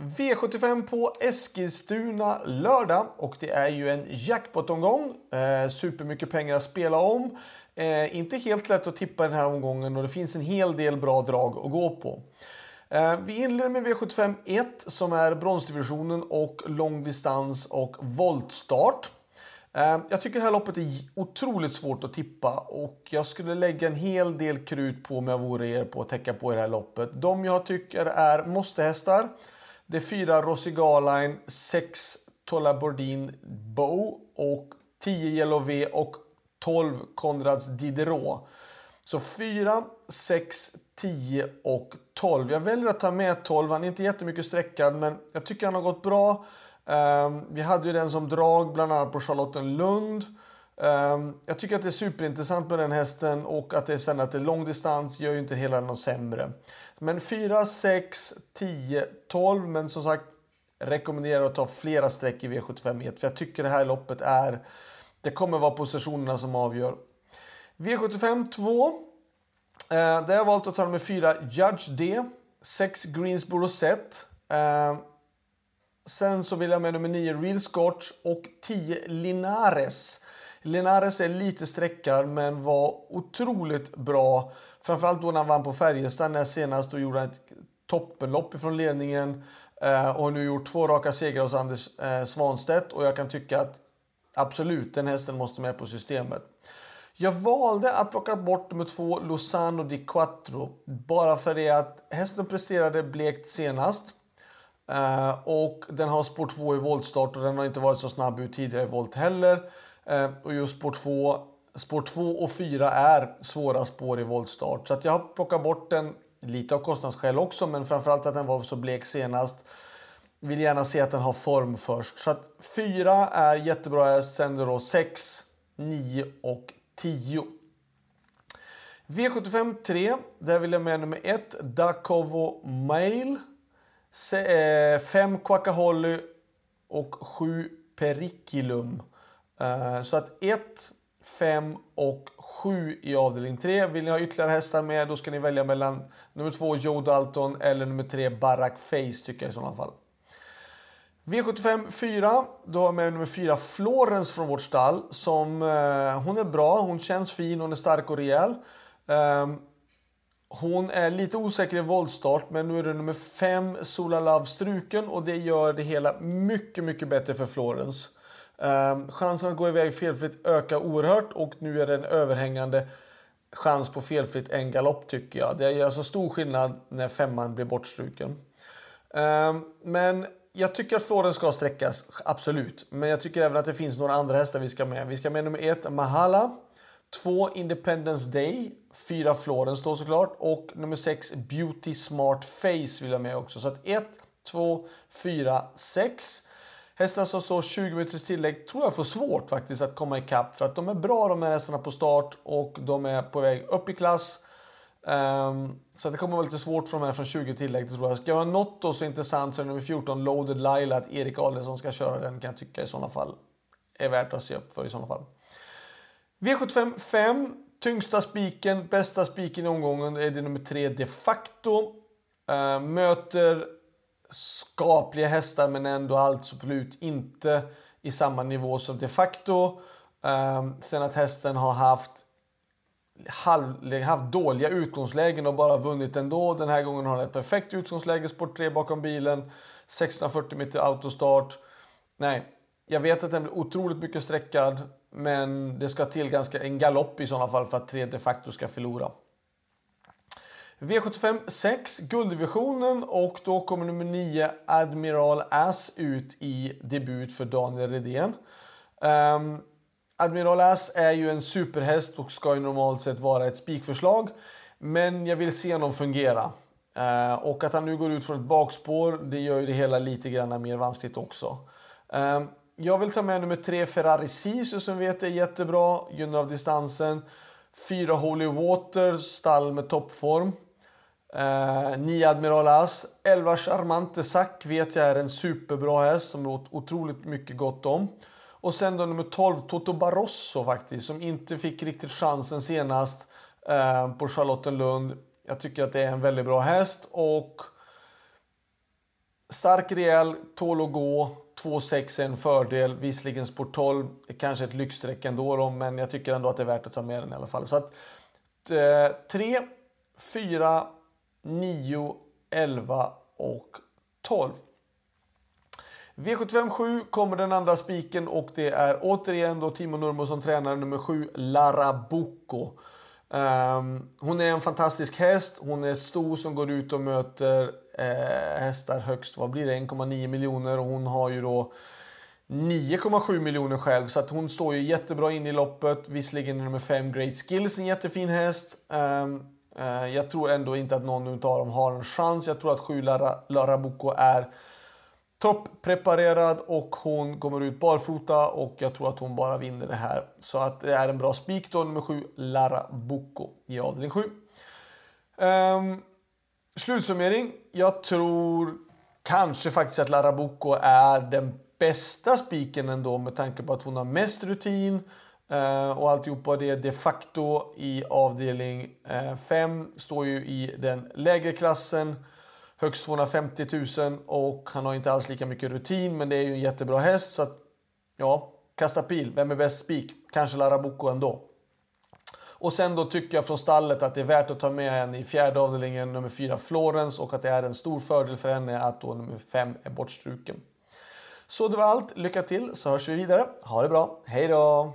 V75 på Eskilstuna lördag och det är ju en jackpot-omgång. Eh, supermycket pengar att spela om. Eh, inte helt lätt att tippa den här omgången och det finns en hel del bra drag att gå på. Eh, vi inleder med V75 1 som är bronsdivisionen och långdistans och voltstart. Eh, jag tycker det här loppet är otroligt svårt att tippa och jag skulle lägga en hel del krut på om jag vore er på att täcka på i det här loppet. De jag tycker är måstehästar det är fyra Rossi Garline, sex Tolabordin Bow och 10 Yellow V och 12 Konrads Diderot. Så 4, 6, 10 och 12. Jag väljer att ta med 12. Han är inte jättemycket sträckad, men jag tycker han har gått bra. Um, vi hade ju den som drag bland annat på Charlottenlund. Um, jag tycker att det är superintressant med den hästen och att det är sen att det är lång distans gör ju inte hela något sämre. Men 4, 6, 10, 12. Men som sagt rekommenderar att ta flera streck i V75 1. För jag tycker det här loppet är... Det kommer vara positionerna som avgör. V75 2. Eh, där har jag valt att ta nummer 4 Judge D. 6 Greensboro Set. Eh, sen så vill jag med nummer 9 Real Scotch och 10 Linares. Linares är lite sträckad men var otroligt bra. Framförallt då när han vann på Färjestad när senast och gjorde ett toppenlopp ifrån ledningen. Eh, och har nu gjort två raka segrar hos Anders eh, Svanstedt och jag kan tycka att absolut, den hästen måste med på systemet. Jag valde att plocka bort nummer två Lozano di Quattro bara för det att hästen presterade blekt senast. Eh, och den har spår 2 i voltstart och den har inte varit så snabb ut tidigare i volt heller. Eh, och just spår 2, spår 2 och 4 är svåra spår i voltstart. Så att jag har plockat bort den lite av kostnadsskäl också, men framförallt att den var så blek senast. Vill gärna se att den har form först. Så att 4 är jättebra häst, sen då 6, 9 och 10. V75 3, där vill jag med nummer 1, Dakovo Mail. 5 eh, Quackaholly och 7 Periculum. Eh, så att 1, 5 och 7 i avdelning 3. Vill ni ha ytterligare hästar med då ska ni välja mellan nummer 2 Joe Dalton eller nummer 3 Barack Face tycker jag i sådana fall. V75 4, då har jag med nummer 4 Florence från vårt stall. Som, eh, hon är bra, hon känns fin, hon är stark och rejäl. Eh, hon är lite osäker i voltstart, men nu är det nummer 5 Sola Love struken och det gör det hela mycket, mycket bättre för Florence. Ehm, chansen att gå iväg felfritt ökar oerhört och nu är det en överhängande chans på felfritt en galopp tycker jag. Det är alltså stor skillnad när femman blir bortstruken. Ehm, men jag tycker att Florens ska sträckas, absolut. Men jag tycker även att det finns några andra hästar vi ska med. Vi ska med nummer ett, Mahala. Två, Independence Day. Fyra, Florens då såklart. Och nummer sex, Beauty Smart Face vill jag med också. Så att ett, två, fyra, sex. Hästar som står 20 meters tillägg tror jag får svårt faktiskt att komma ikapp. För att de är bra de här hästarna på start och de är på väg upp i klass. Um, så det kommer vara lite svårt för de här från 20 tillägg tror jag. Ska det vara något då så intressant så är det nummer 14 Loaded Laila att Erik Adelsson ska köra den kan jag tycka i sådana fall. Är värt att se upp för i sådana fall. V75 5. Tyngsta spiken, bästa spiken i omgången är det nummer 3 de facto. Uh, möter skapliga hästar men ändå absolut inte i samma nivå som de facto. Ehm, sen att hästen har haft halv, haft dåliga utgångslägen och bara vunnit ändå. Den här gången har han ett perfekt utgångsläge, sport 3 bakom bilen, 640 meter autostart. Nej, jag vet att den blir otroligt mycket sträckad, men det ska till ganska en galopp i sådana fall för att 3 de facto ska förlora. V75 6, gulddivisionen och då kommer nummer 9 Admiral Ass ut i debut för Daniel Redén. Um, Admiral Ass är ju en superhäst och ska ju normalt sett vara ett spikförslag. Men jag vill se honom fungera. Uh, och att han nu går ut från ett bakspår, det gör ju det hela lite grann mer vanskligt också. Um, jag vill ta med nummer 3, Ferrari Sisu som vet är jättebra, gynnar av distansen. 4 Holy Water, stall med toppform. Eh, 9 Admiral As. 11 Charmante Sack vet jag är en superbra häst som låter otroligt mycket gott om. Och sen då nummer 12, Toto Barroso faktiskt, som inte fick riktigt chansen senast eh, på Charlottenlund. Jag tycker att det är en väldigt bra häst och Stark, rejäl, tål att gå. 2,6 är en fördel. Visserligen sport 12 är kanske ett lyxstreck ändå, då, men jag tycker ändå att det är värt att ta med den i alla fall. Så att eh, 3, 4, 9, 11 och 12. V757 kommer den andra spiken och det är återigen då Timo Nurmo som tränar nummer 7, Lara Bucco. Um, ehm, hon är en fantastisk häst. Hon är stor som går ut och möter eh, hästar högst, vad blir det, 1,9 miljoner och hon har ju då 9,7 miljoner själv så att hon står ju jättebra in i loppet. Visserligen är nummer 5 Great Skills en jättefin häst. Um, Eh, jag tror ändå inte att någon av dem har en chans. Jag tror att 7 Larabuco är toppreparerad och hon kommer ut barfota och jag tror att hon bara vinner det här. Så att det är en bra spik då, nummer 7, Larabuco i avdelning 7. Um, ehm, slutsummering. Jag tror kanske faktiskt att Larabuco är den bästa spiken ändå med tanke på att hon har mest rutin Eh, och alltihopa det de facto i avdelning eh, 5 står ju i den lägre klassen högst 250 000 och han har inte alls lika mycket rutin men det är ju en jättebra häst så att ja, kasta pil. Vem är bäst spik? Kanske Larabuco ändå. Och sen då tycker jag från stallet att det är värt att ta med henne i fjärde avdelningen, nummer fyra Florence och att det är en stor fördel för henne att då nummer fem är bortstruken. Så det var allt. Lycka till så hörs vi vidare. Ha det bra. Hej då!